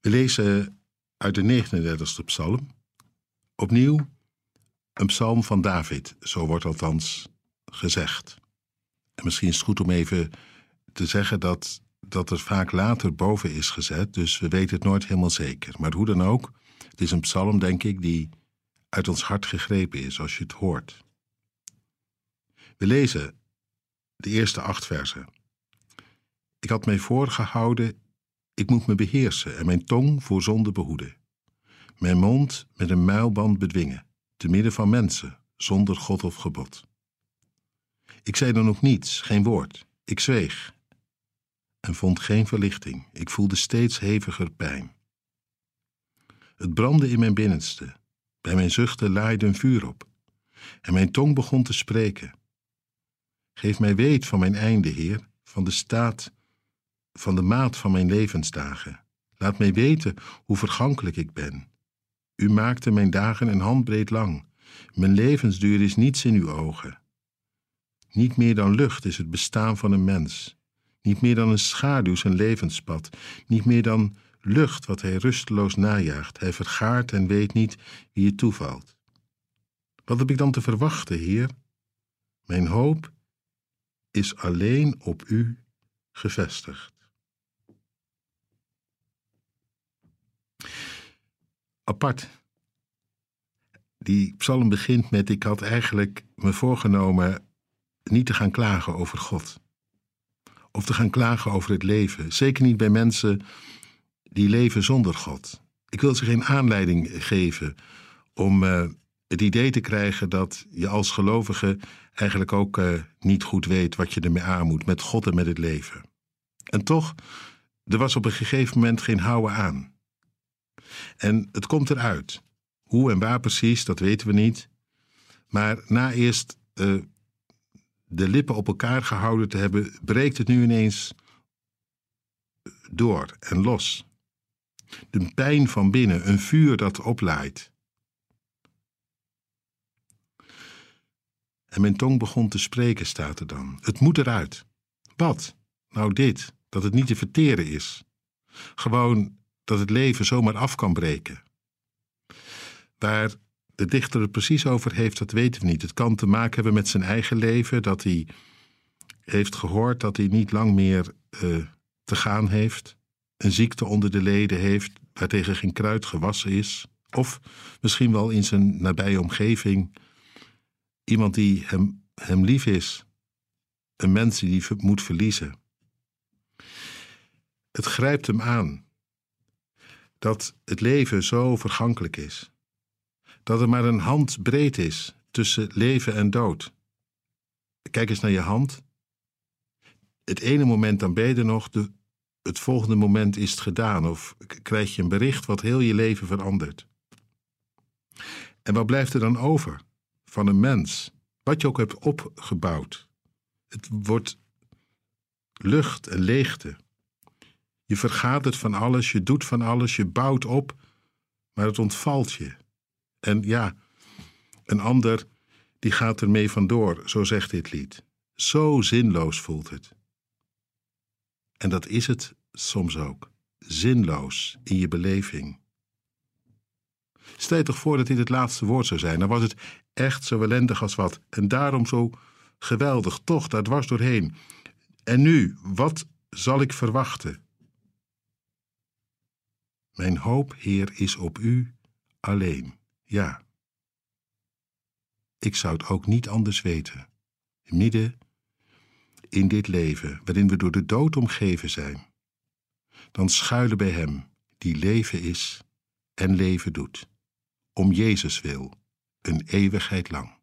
We lezen uit de 39e psalm. Opnieuw een psalm van David, zo wordt althans gezegd. En misschien is het goed om even te zeggen dat, dat het vaak later boven is gezet, dus we weten het nooit helemaal zeker. Maar hoe dan ook, het is een psalm, denk ik, die uit ons hart gegrepen is als je het hoort. We lezen de eerste acht versen. Ik had mij voorgehouden, ik moet me beheersen en mijn tong voor zonde behoeden. Mijn mond met een muilband bedwingen, te midden van mensen, zonder God of gebod. Ik zei dan ook niets, geen woord. Ik zweeg en vond geen verlichting. Ik voelde steeds heviger pijn. Het brandde in mijn binnenste. Bij mijn zuchten laaide een vuur op. En mijn tong begon te spreken. Geef mij weet van mijn einde, Heer, van de staat, van de maat van mijn levensdagen. Laat mij weten hoe vergankelijk ik ben. U maakte mijn dagen een handbreed lang. Mijn levensduur is niets in uw ogen. Niet meer dan lucht is het bestaan van een mens. Niet meer dan een schaduw zijn levenspad. Niet meer dan lucht wat hij rusteloos najaagt. Hij vergaart en weet niet wie het toevalt. Wat heb ik dan te verwachten, Heer? Mijn hoop is alleen op U gevestigd. Apart. Die psalm begint met: Ik had eigenlijk me voorgenomen niet te gaan klagen over God. Of te gaan klagen over het leven. Zeker niet bij mensen die leven zonder God. Ik wil ze geen aanleiding geven om uh, het idee te krijgen dat je als gelovige eigenlijk ook uh, niet goed weet wat je ermee aan moet, met God en met het leven. En toch, er was op een gegeven moment geen houden aan. En het komt eruit. Hoe en waar precies, dat weten we niet. Maar na eerst uh, de lippen op elkaar gehouden te hebben, breekt het nu ineens door en los. De pijn van binnen, een vuur dat oplaait. En mijn tong begon te spreken, staat er dan. Het moet eruit. Wat? Nou dit, dat het niet te verteren is. Gewoon dat het leven zomaar af kan breken. Waar de dichter het precies over heeft, dat weten we niet. Het kan te maken hebben met zijn eigen leven, dat hij heeft gehoord dat hij niet lang meer uh, te gaan heeft, een ziekte onder de leden heeft waartegen geen kruid gewassen is, of misschien wel in zijn nabije omgeving iemand die hem, hem lief is, een mens die hij moet verliezen. Het grijpt hem aan dat het leven zo vergankelijk is dat er maar een hand breed is tussen leven en dood. Kijk eens naar je hand. Het ene moment dan ben je er nog, de, het volgende moment is het gedaan of krijg je een bericht wat heel je leven verandert. En wat blijft er dan over van een mens, wat je ook hebt opgebouwd? Het wordt lucht en leegte. Je vergaat het van alles, je doet van alles, je bouwt op, maar het ontvalt je. En ja, een ander die gaat ermee vandoor, zo zegt dit lied. Zo zinloos voelt het. En dat is het soms ook. Zinloos in je beleving. Stel je toch voor dat dit het laatste woord zou zijn. Dan was het echt zo ellendig als wat. En daarom zo geweldig, toch daar dwars doorheen. En nu, wat zal ik verwachten? Mijn hoop, Heer, is op U alleen. Ja. Ik zou het ook niet anders weten. Midden in dit leven, waarin we door de dood omgeven zijn, dan schuilen bij Hem, die leven is en leven doet, om Jezus wil, een eeuwigheid lang.